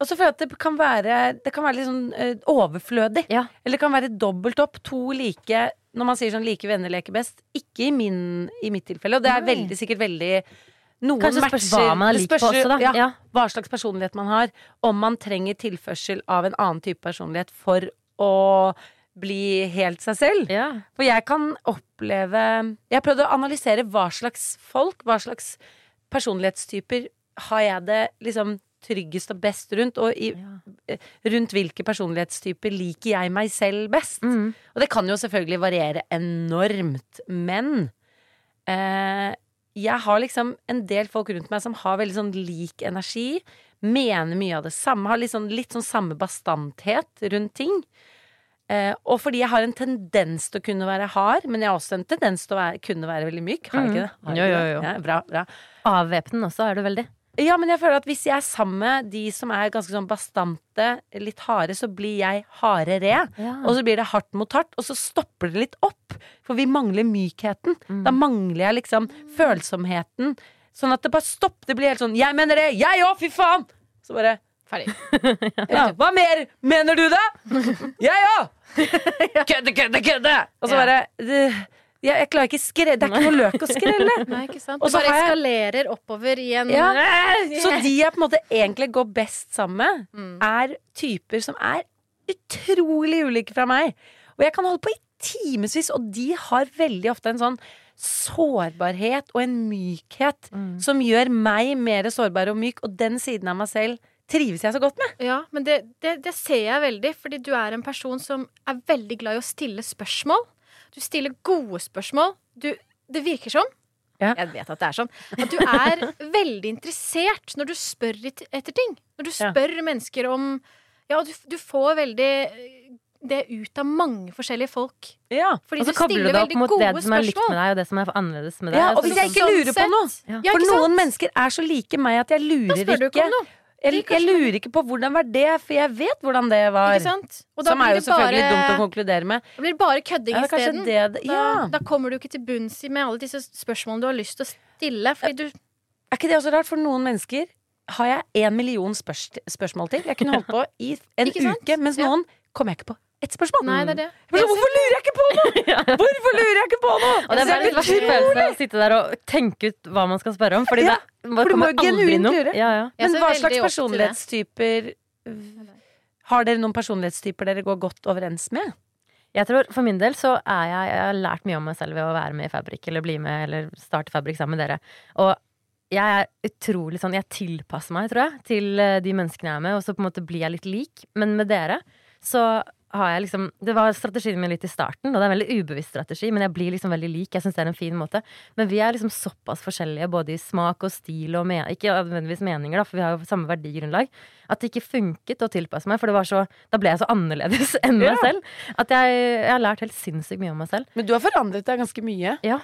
Og så føler jeg at det kan være, det kan være litt sånn eh, overflødig. Ja. Eller det kan være dobbelt opp. To like Når man sier sånn like venner leker best. Ikke i, min, i mitt tilfelle. Og det er veldig, sikkert veldig noen Kanskje matcher, spørs hva man er lik på også, da. Ja, Ja. Hva slags personlighet man har. Om man trenger tilførsel av en annen type personlighet for å bli helt seg selv. Ja. For jeg kan oppleve Jeg prøvde å analysere hva slags folk, hva slags personlighetstyper har jeg det liksom tryggest og best rundt, og i, rundt hvilke personlighetstyper liker jeg meg selv best. Mm. Og det kan jo selvfølgelig variere enormt, men eh, jeg har liksom en del folk rundt meg som har veldig sånn lik energi, mener mye av det samme, har litt sånn, litt sånn samme bastanthet rundt ting. Eh, og fordi jeg har en tendens til å kunne være hard, men jeg har også en tendens til å være, kunne være veldig myk. Har jeg ikke det? Har Jo, jo, jo. Ja, bra, bra. Avvæpnende også er du veldig. Ja, men jeg føler at hvis jeg er sammen med de som er ganske sånn bastante, litt harde, så blir jeg hardere. Ja. Og så blir det hardt mot hardt, og så stopper det litt opp. For vi mangler mykheten. Mm. Da mangler jeg liksom følsomheten. Sånn at det bare stopper. Det blir helt sånn 'Jeg mener det! Jeg òg! Fy faen!' Så bare Ferdig. ja, Hva mer mener du, da? Jeg òg! Kødde, kødde, kødde! Og så Ja. bare det, jeg, jeg klarer ikke skrelle Det er ikke noe løk å skrelle. Nei, ikke sant? Og Det så bare jeg- eskalerer oppover i en Ja. Så de jeg på en måte egentlig går best sammen med, Mm. er typer som er utrolig ulike fra meg. Og jeg kan holde på i timevis, og de har veldig ofte en sånn sårbarhet og en mykhet som gjør meg mer sårbar og myk, og den siden av meg selv trives jeg så godt med. Ja, men det, det, det ser jeg veldig, fordi du er en person som er veldig glad i å stille spørsmål. Du stiller gode spørsmål. Du, det virker som Ja. Jeg vet at det er sånn. At du er veldig interessert når du spør etter ting. Når du Ja. spør mennesker om Ja, du, du får veldig eh, det ut av mange forskjellige folk. Ja. Fordi Og så kobler du det opp mot det som er likt med deg, og det som er annerledes med deg. Ja, og hvis jeg ikke Sånn lurer på noe. Ja. Ja, For noen mennesker er så like meg at jeg lurer ikke. Jeg, jeg lurer ikke på hvordan var det, for jeg vet hvordan det var. Ikke sant? Og da Som er jo selvfølgelig bare, dumt å konkludere med. Da blir det bare kødding Ja, isteden. det det- Da, ja. da kommer du ikke til bunns i med alle disse spørsmålene du har lyst til å stille. Du Er ikke det også rart? For noen mennesker har jeg en million spørs spørsmål til. Jeg kunne holdt på i en uke, mens Ja. noen kommer jeg ikke på ett spørsmål. Nei, det er det. Sånn, Hvorfor lurer jeg ikke på noe?! Hvorfor lurer jeg ikke på noe?! Og det er verdens verste følelse å sitte der og tenke ut hva man skal spørre om. Fordi Ja, det for du må genuint lure. Ja, ja. Men hva slags personlighetstyper Har dere noen personlighetstyper dere går godt overens med? Jeg tror For min del så er jeg Jeg har lært mye om meg selv ved å være med i Fabrik, eller bli med, eller starte Fabrik sammen med dere. Og jeg er utrolig sånn Jeg tilpasser meg, tror jeg, til eh, de menneskene jeg er med, og så på en måte blir jeg litt lik. Men med dere så har jeg liksom Det var strategien min litt i starten, og det er en veldig ubevisst strategi, men jeg blir liksom veldig lik. Jeg syns det er en fin måte. Men vi er liksom såpass forskjellige både i smak og stil og men Ikke nødvendigvis meninger, da, for vi har jo samme verdigrunnlag. At det ikke funket å tilpasse meg, for det var så Da ble jeg så annerledes enn meg selv. At jeg, jeg har lært helt sinnssykt mye om meg selv. Men du har forandret deg ganske mye. Ja.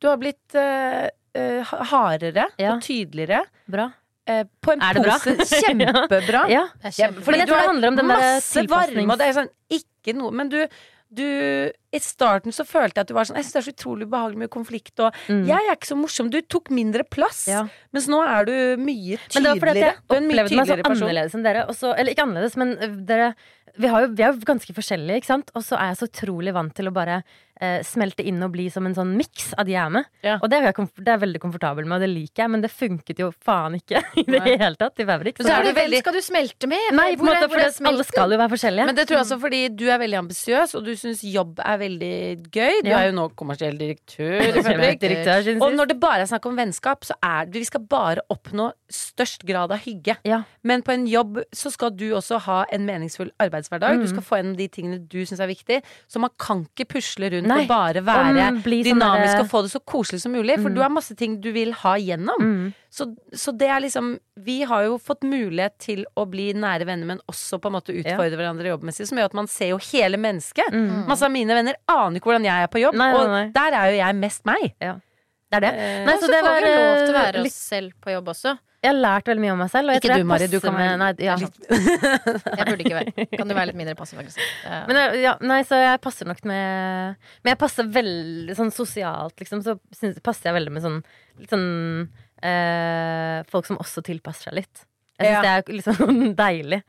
Du har blitt uh, hardere Ja. og tydeligere. Bra. Eh, på en Er det bra? posi- Kjempebra. Ja. Det er Ja, kjempe- fordi jeg tror det handler om den der masse varme, og det er sånn ikke noe Men du, du I starten så følte jeg at du var sånn Jeg syns det er så utrolig ubehagelig med konflikt, og Mm. jeg er ikke så morsom. Du tok mindre plass, Ja. mens nå er du mye tydeligere. Men det var fordi at jeg opplevde meg så annerledes enn dere. Også, eller ikke annerledes, men øh, dere vi, har jo, vi er jo ganske forskjellige, ikke sant? Og så er jeg så utrolig vant til å bare eh, smelte inn og bli som en sånn miks av de jeg er med. Ja. Og det er, jeg det er jeg veldig komfortabel med, og det liker jeg, men det funket jo faen ikke i det Nei. hele tatt i Fabrik. Så så er det du veldig- skal du smelte med? Nei, på en måte, for alle skal jo være forskjellige. Men det tror jeg også fordi du er veldig ambisiøs, og du syns jobb er veldig gøy. Du Ja. er jo nå kommersiell direktør i Og når det bare er snakk om vennskap, så er det Vi skal bare oppnå størst grad av hygge. Ja. Men på en jobb så skal du også ha en meningsfull arbeidshverdag. Mm. Du skal få igjen de tingene du syns er viktig. Så man kan ikke pusle rundt Nei. og bare være Om bli sånn dynamisk og få det så koselig som mulig. For Mm. du har masse ting du vil ha gjennom. Mm. Så, så det er liksom Vi har jo fått mulighet til å bli nære venner, men også på en måte utfordre hverandre jobbmessig, som gjør at man ser jo hele mennesket. Mm. Masse av mine venner aner ikke hvordan jeg er på jobb, Nei, nei, nei. og der er jo jeg mest meg. Det er det. Eh, Nei, så så det får var vi jo lov til å eh, være oss selv på jobb også. Jeg har lært veldig mye om meg selv. Ikke du, Mari, du kan være nei, ja. Jeg burde ikke være Kan du være litt mindre passiv aggressiv? Eh, Men jeg, ja, nei, så jeg passer nok med Men jeg passer veldig sånn sosialt, liksom. Så synes, passer jeg veldig med sånn litt sånn øh, folk som også tilpasser seg litt. Jeg syns det er litt sånn deilig.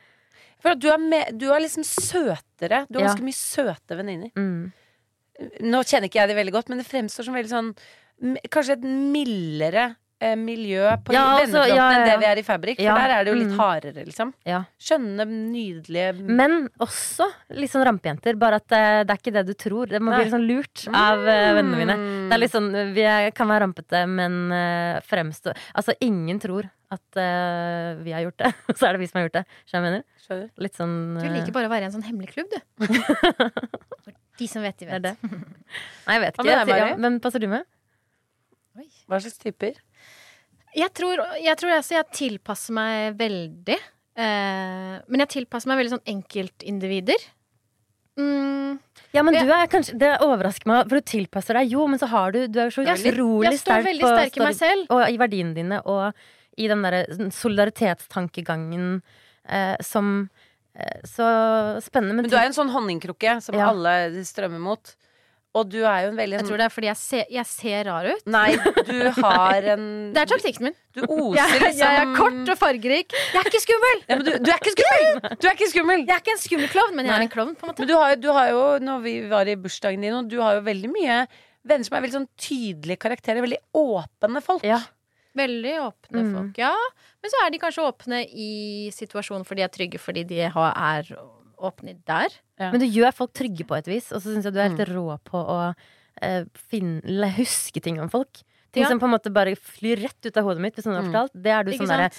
For du er, med, du er liksom søtere. Du har ganske mye søte venninner. Mm. Nå kjenner ikke jeg det veldig godt, men det fremstår som veldig sånn Kanskje et mildere eh, miljø på Ja, altså, vennefronten ja, enn det vi er i Fabrik. For Ja, der er det jo litt mm. hardere, liksom. Ja. Skjønne, nydelige Men også litt sånn rampejenter. Bare at det, det er ikke det du tror. Det må Nei. bli litt sånn lurt av mm. vennene mine. Det er litt sånn, Vi er, kan være rampete, men uh, fremstå Altså, ingen tror at uh, vi har gjort det. og Så er det vi som har gjort det. Skjønner du jeg mener? Skjønner du? Litt sånn Du eh, liker bare å være i en sånn hemmelig klubb, du. De som vet, de vet. det. Nei, jeg vet ikke. Men, Ja, passer du med? Oi. Hva slags typer? Jeg tror, jeg tror altså jeg tilpasser meg veldig. Eh, men jeg tilpasser meg veldig sånn enkeltindivider. Mm, Ja, men du er kanskje Det overrasker meg, for du tilpasser deg jo, men så har du Du er jo så jeg, utrolig jeg står sterk på sterk i meg selv. og i verdiene dine og i den derre solidaritetstankegangen eh, som eh, Så spennende. Men, Men du er jo en sånn honningkrukke som Ja. alle strømmer mot. Og du er jo en veldig Jeg tror det er fordi jeg ser, jeg ser rar ut. Nei, du har en Det er taktikken min. Du oser Jeg, liksom jeg er kort og fargerik. Jeg er ikke skummel! ja, men du, du er ikke skummel! Du er ikke skummel! Jeg er ikke en skummel klovn, men jeg er en klovn. på en måte Men du har, du har jo, når vi var i bursdagen din, og du har jo veldig mye venner som er veldig sånn tydelige karakterer. Veldig åpne folk. Ja. Veldig åpne Mm. folk, ja. Men så er de kanskje åpne i situasjonen fordi de er trygge fordi de har, er åpne der. Ja. Men du gjør folk trygge på et vis, og så syns jeg du er Mm. helt rå på å eh, finne, huske ting om folk. Ting Ja. som på en måte bare flyr rett ut av hodet mitt, hvis noen har Mm. fortalt. Det er du Ikke sånn derre?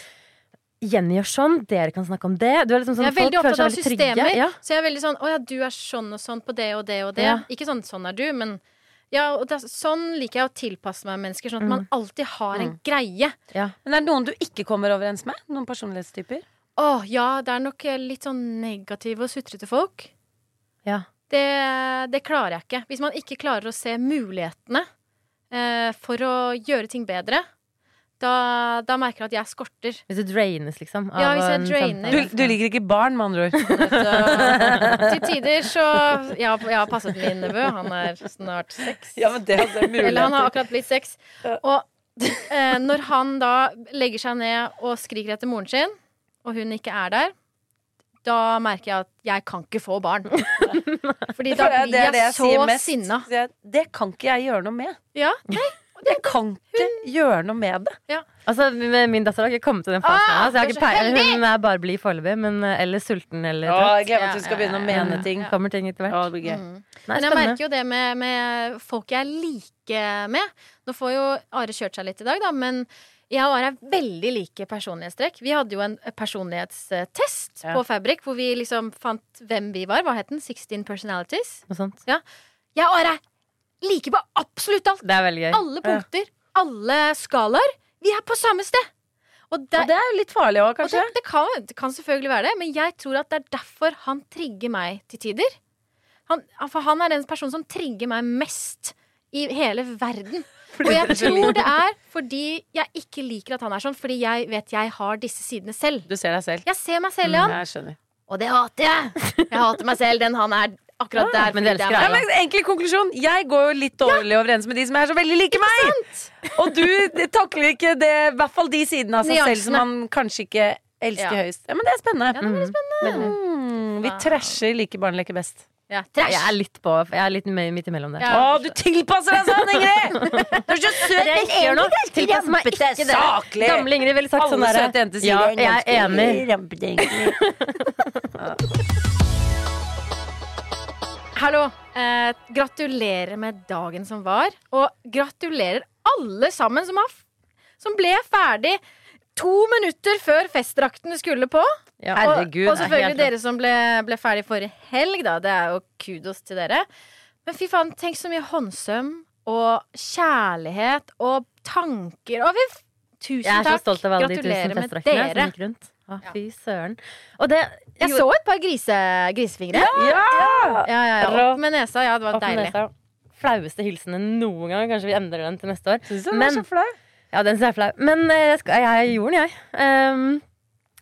Jenny gjør sånn, dere kan snakke om det. Du er liksom sånn, Jeg er veldig folk føler opptatt av veldig systemer. Ja. Så jeg er veldig sånn Å ja, du er sånn og sånn på det og det og det. Ja. Ikke sånn 'sånn er du', men ja, og det, sånn liker jeg å tilpasse meg mennesker. Sånn at man alltid har en greie. Men er det noen du ikke kommer overens med? Noen personlighetstyper? Å ja, det er nok eh, litt sånn negative og sutrete folk. Ja. Det, det klarer jeg ikke. Hvis man ikke klarer å se mulighetene eh, for å gjøre ting bedre, da, da merker jeg at jeg skorter. Hvis du draines, liksom. Av Ja, hvis jeg drainer. Du, du liker ikke barn, med andre ord. Så, til tider så Jeg har, jeg har passet min nevø. Han er snart seks. Ja, men det er mulig. Eller han har akkurat blitt seks. Og eh, når han da legger seg ned og skriker etter moren sin, og hun ikke er der, da merker jeg at jeg kan ikke få barn. Fordi da Det blir det jeg så sinna. Det kan ikke jeg gjøre noe med. Ja, Jeg kan ikke gjøre noe med det. Altså, Min datter har ikke kommet til den fasen Ah, ennå, så jeg har er ikke peil. Hun er bare blid foreløpig, men eh, eller sulten eller trøtt. Ah, jeg gleder meg til hun skal begynne å mene ting. ja. Kommer ting etter hvert. Ah. Mm. Nei, Men jeg merker jo det med, med folk jeg liker med. Nå får jo Are kjørt seg litt i dag, da, men jeg og Are er veldig like personlighetstrekk. Vi hadde jo en personlighetstest Ja. på Fabrik hvor vi liksom fant hvem vi var. Hva het den? 16 personalities. Noe sånt. Jeg og Are er like på absolutt alt. Det er veldig gøy. Alle punkter. Alle skalaer. Vi er på samme sted. Og det, Og det er jo litt farlig òg, kanskje. det, det, kan, det kan selvfølgelig være det, men jeg tror at det er derfor han trigger meg til tider. Han, for han er den personen som trigger meg mest i hele verden. Og jeg tror det er fordi jeg ikke liker at han er sånn, fordi jeg vet jeg har disse sidene selv. Du ser deg selv. Jeg ser meg selv i han, og det hater jeg. Jeg hater meg selv, den han er akkurat der. men det det er Ja, men Enkel konklusjon. Jeg går jo litt dårlig overens med de som er så veldig like meg. Og du takler ikke det, i hvert fall de sidene av seg selv som man kanskje ikke elsker Ja. høyest. Ja, Men det er spennende. Ja, det blir spennende. Mm, vi trasher like barn leker best. Ja, Jeg er litt på Jeg er litt mi- midt imellom der. Ja. Å, du tilpasser deg sånn, Ingrid! Du er så søt, ikke gjør nå, tilpasser meg ikke det. Saklig. Gamle Ingrid ville sagt Alle sånn derre søte jenter sier Ja, det er jeg er enig. ganske Hallo. Eh, gratulerer med dagen som var. Og gratulerer alle sammen som, har, f- som ble ferdig to minutter før festdraktene skulle på. Ja. Herregud, og, og er selvfølgelig helt dere som ble, ble ferdig forrige helg, da. Det er jo kudos til dere. Men fy faen, tenk så mye håndsøm og kjærlighet og tanker. Og vi, tusen Jeg er så stolt av alle de tusen festdraktene som gikk rundt. Å, fy søren. Og det Jeg så et par grise, grisefingre. Ja, ja, ja. Opp med nesa. Ja, det var Opp deilig. nesa. Flaueste hilsenen noen gang. Kanskje vi endrer den til neste år. Synes du den Men- var så flau? Ja, den synes jeg er flau. Men eh, jeg, jeg gjorde den, jeg. Ehm,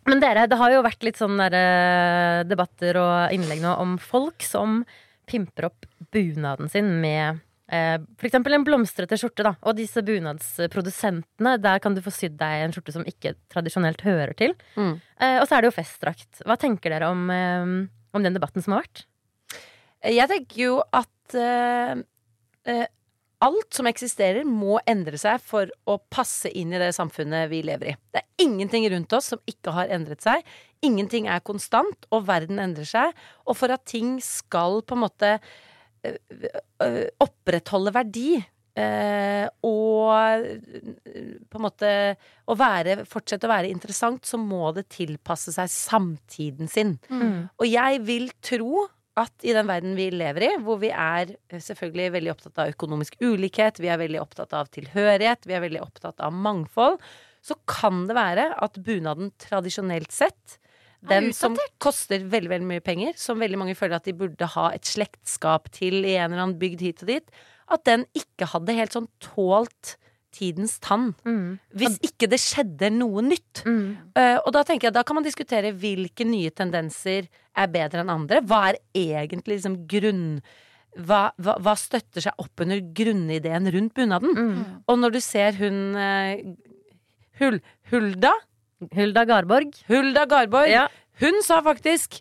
men dere, det har jo vært litt sånn eh, debatter og innlegg nå om folk som pimper opp bunaden sin med eh, eksempel en blomstrete skjorte, da. Og disse bunadsprodusentene, der kan du få sydd deg en skjorte som ikke tradisjonelt hører til. Mm. Eh, og så er det jo festdrakt. Hva tenker dere om, eh, om den debatten som har vært? Jeg tenker jo at eh, alt som eksisterer, må endre seg for å passe inn i det samfunnet vi lever i. Det er ingenting rundt oss som ikke har endret seg. Ingenting er konstant, og verden endrer seg. Og for at ting skal på en måte eh, eh, opprettholde verdi eh, og på en måte å være, fortsette å være interessant, så må det tilpasse seg samtiden sin. Og jeg vil tro at i den verden vi lever i, hvor vi er eh, selvfølgelig veldig opptatt av økonomisk ulikhet, vi er veldig opptatt av tilhørighet, vi er veldig opptatt av mangfold, så kan det være at bunaden tradisjonelt sett den som koster veldig veldig mye penger, som veldig mange føler at de burde ha et slektskap til i en eller annen bygd hit og dit, at den ikke hadde helt sånn tålt tidens tann. Hvis ikke det skjedde noe nytt. Eh, og da tenker jeg, da kan man diskutere hvilke nye tendenser er bedre enn andre. Hva er egentlig liksom grunn... Hva, hva, hva støtter seg opp under grunnideen rundt bunaden? Og når du ser hun uh, Hul, Hulda Hulda Garborg. Hulda Garborg. Ja. Hun sa faktisk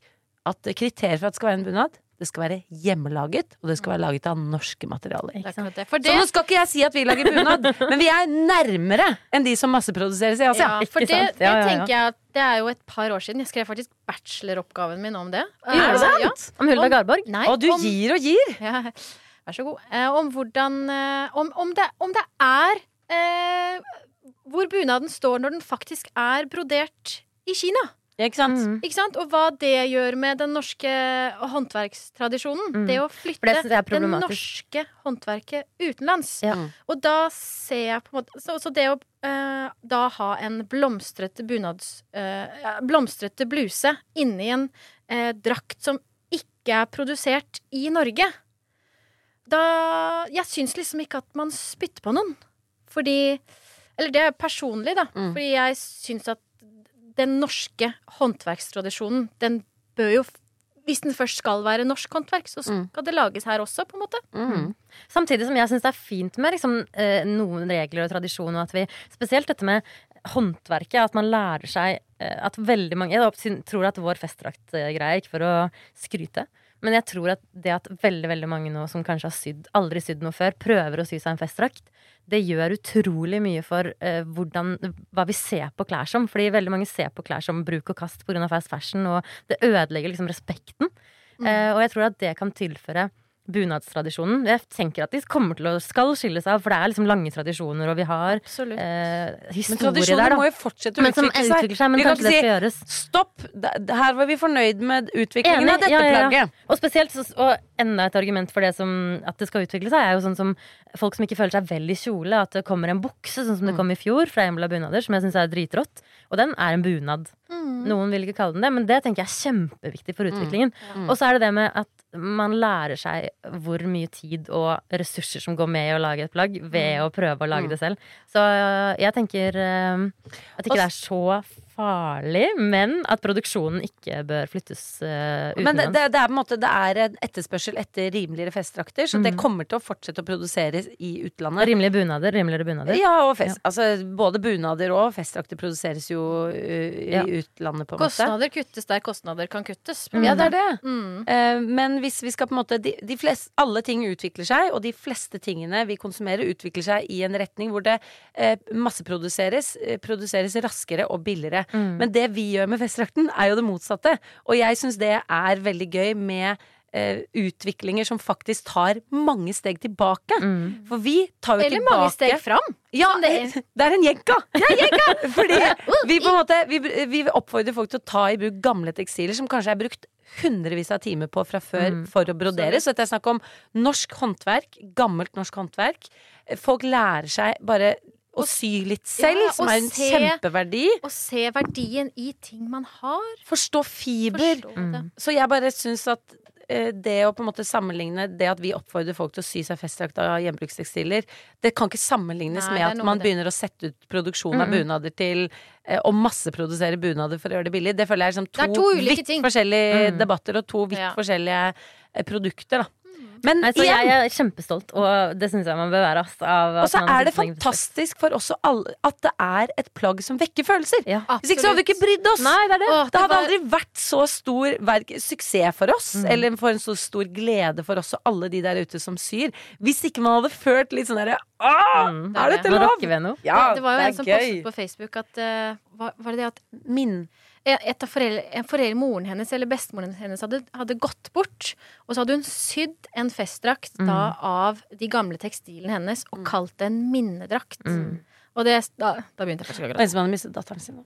at kriteriet for at det skal være en bunad, det skal være hjemmelaget, og det skal være laget av norske materialer. Det det. Så nå skal ikke jeg si at vi lager bunad, men vi er nærmere enn de som masseproduseres i Asia. Ja, for det, det Ja, ja, ja. tenker jeg at det er jo et par år siden. Jeg skrev faktisk bacheloroppgaven min om det. Er det sant? sant? Om Hulda Garborg? Nei, Og du om, gir og gir. ja, Vær så god. Eh, om hvordan eh, om, om, det, om det er eh, Hvor bunaden står når den faktisk er brodert i Kina. Ja, ikke sant? Mm. Ikke sant? Og hva det gjør med den norske håndverkstradisjonen. Mm. Det å flytte det det norske håndverket utenlands. Ja. Og da ser jeg på en måte Så, så det å uh, da ha en blomstrete bunads Uh, Blomstrete bluse inni en uh, drakt som ikke er produsert i Norge Da Jeg syns liksom ikke at man spytter på noen. Fordi Eller det er personlig, da. Mm. Fordi jeg syns at den norske håndverkstradisjonen, den bør jo hvis den først skal være norsk håndverk, så Mm. skal det lages her også, på en måte. Mm. Samtidig som jeg syns det er fint med liksom, eh, noen regler og tradisjon, og at vi Spesielt dette med håndverket, at man lærer seg eh, at veldig mange Jeg tror at vår festdraktgreie, ikke for å skryte, men jeg tror at det at veldig veldig mange nå som kanskje har sydd, aldri sydd noe før, prøver å sy seg en festdrakt, det gjør utrolig mye for eh, hvordan, hva vi ser på klær som. Fordi veldig mange ser på klær som bruk og kast pga. fast fashion, og det ødelegger liksom respekten. Eh, og jeg tror at det kan tilføre bunadstradisjonen. Jeg tenker at de kommer til å skal skille seg av, for det er liksom lange tradisjoner, og vi har eh, Men historie tradisjoner der, må jo fortsette å utvikle seg. men Vi kan kanskje det ikke skal gjøres. Stopp! Her var vi fornøyd med utviklingen Enig, av dette ja, ja, ja. plagget. Og spesielt, så- og enda et argument for det som, at det skal utvikle seg, er jo sånn som folk som ikke føler seg vel i kjole. At det kommer en bukse, sånn som det kom i fjor, fra Embla bunader, som jeg syns er dritrått. Og den er en bunad. Noen vil ikke kalle den det, men det tenker jeg er kjempeviktig for utviklingen. Og så er det det med at man lærer seg hvor mye tid og ressurser som går med i å lage et plagg, ved å prøve å lage det selv. Så øh, jeg tenker øh, at ikke det er så farlig, men at produksjonen ikke bør flyttes øh, Men det, det, det er på en måte Det er en etterspørsel etter rimeligere festdrakter, så det Mm. kommer til å fortsette å produseres i utlandet. Rimelige bunader, rimeligere bunader. Ja, og fest, altså både bunader og festdrakter produseres jo uh, i Ja. utlandet, på en måte. Kostnader kuttes der kostnader kan kuttes. Mm. Ja, det er det. Mm. Uh, men hvis vi skal på en måte de, de flest, Alle ting utvikler seg, og de fleste tingene vi konsumerer, utvikler seg i en retning hvor det eh, masseproduseres, eh, produseres raskere og billigere. Mm. Men det vi gjør med festdrakten, er jo det motsatte. Og jeg syns det er veldig gøy med Uh, utviklinger som faktisk tar mange steg tilbake. Mm. For vi tar jo Eller tilbake mange steg fram. ja, det- det er en jenka! Fordi vi på en måte vi, vi oppfordrer folk til å ta i bruk gamle tekstiler som kanskje er brukt hundrevis av timer på fra før Mm. for å brodere. Så dette er snakk om norsk håndverk, gammelt norsk håndverk. Folk lærer seg bare å sy litt selv, Ja, som er en se- kjempeverdi. Å se verdien i ting man har. Forstå fiber. Forstå Mm. Så jeg bare syns at eh, det å på en måte sammenligne det at vi oppfordrer folk til å sy seg festdrakt av gjenbrukstekstiler, det kan ikke sammenlignes Nei, med at man begynner å sette ut produksjon av Mm. bunader til og å masseprodusere bunader for å gjøre det billig. Det føler jeg er liksom to, to vidt ting. forskjellige Mm. debatter og to vidt Ja. forskjellige eh, produkter, da. Men Nei, så igjen, jeg er kjempestolt, og det syns jeg man bør være. og så er det fantastisk for oss alle at det er et plagg som vekker følelser. Ja. Hvis ikke så hadde vi ikke brydd oss. Nei, det er det. Åh, Det hadde var- aldri vært så stor verk, suksess for oss, Mm. eller for en så stor glede for oss og alle de der ute som syr, hvis ikke man hadde følt litt sånn derre Åh, Mm. er dette lov? Ja, det var jo det en som postet på Facebook at uh, var, var det det at Min. Et av foreldre, foreldre, moren hennes eller bestemoren hennes hadde, hadde gått bort. Og så hadde hun sydd en festdrakt da av de gamle tekstilene hennes og kalt det en minnedrakt. Og det, da, da begynte jeg først å Og gråte. en som hadde mistet datteren sin.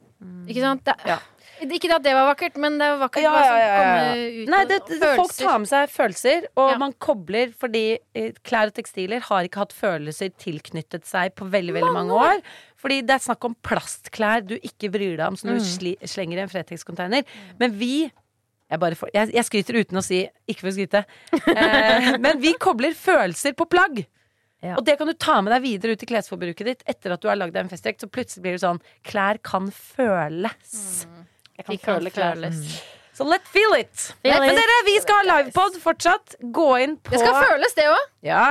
Ikke sant? Det, Ja. Ikke at det var vakkert, men det var vakkert Ja, ja, ja, Nei, det, det, folk tar med seg følelser, og man kobler fordi eh, klær og tekstiler har ikke hatt følelser tilknyttet seg på veldig veldig mange år. Fordi det er snakk om plastklær du ikke bryr deg om, som du sli, slenger i en Fretex-container. Men vi jeg, bare får, jeg, jeg skryter uten å si 'ikke for å skryte', eh, men vi kobler følelser på plagg. Ja. Og det kan du ta med deg videre ut i klesforbruket ditt etter at du har lagd deg en festdrakt. Så plutselig blir det sånn Klær kan føles. Jeg kan føle føles. Så let's feel it. Feel Men it. dere, vi skal ha livepod fortsatt. Gå inn på Det skal føles, det òg! Ja,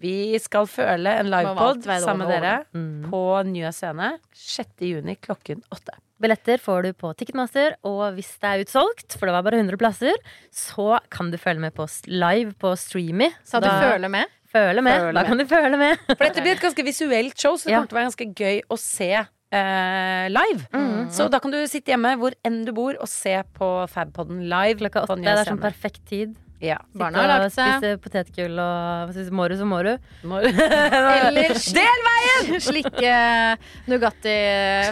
vi skal føle en livepod sammen med dere Mm. på Njø scene 6. juni klokken 8. Billetter får du på Ticketmaster, og hvis det er utsolgt, for det var bare 100 plasser, så kan du følge med på live på Streamy. Sa du føler med? Føler med. Føler da med. kan du føle med. For dette blir et ganske visuelt show, så det Ja. kommer til å være ganske gøy å se eh, live. Så da kan du sitte hjemme hvor enn du bor og se på Fabpodden live. Klokka åtte. Det er sånn perfekt tid. Ja. Barna har lagt seg. Spise potetgull og du, så må du. Må- Eller Del veien! slikke Nugatti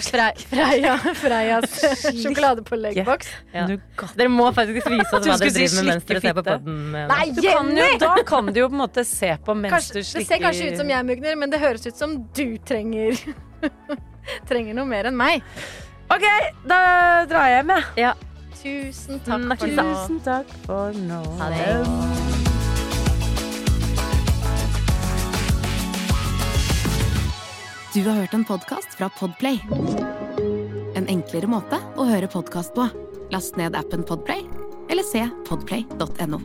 Frei- Freia Freias sjokoladepåleggboks. Ja. Dere må faktisk vise oss hva dere driver med mens dere ser på podden. eh, Nei, Jenny! da kan du jo på en måte se på mens Kanskje, du det ser kanskje ut som jeg mugner, men det høres ut som du trenger Trenger noe mer enn meg. Ok, da drar jeg hjem, jeg. Ja. Tusen takk Mm, for nå. Tusen takk for nå. Ha det. Du har hørt en podkast fra Podplay. En enklere måte å høre podkast på. Last ned appen Podplay, eller se podplay.no.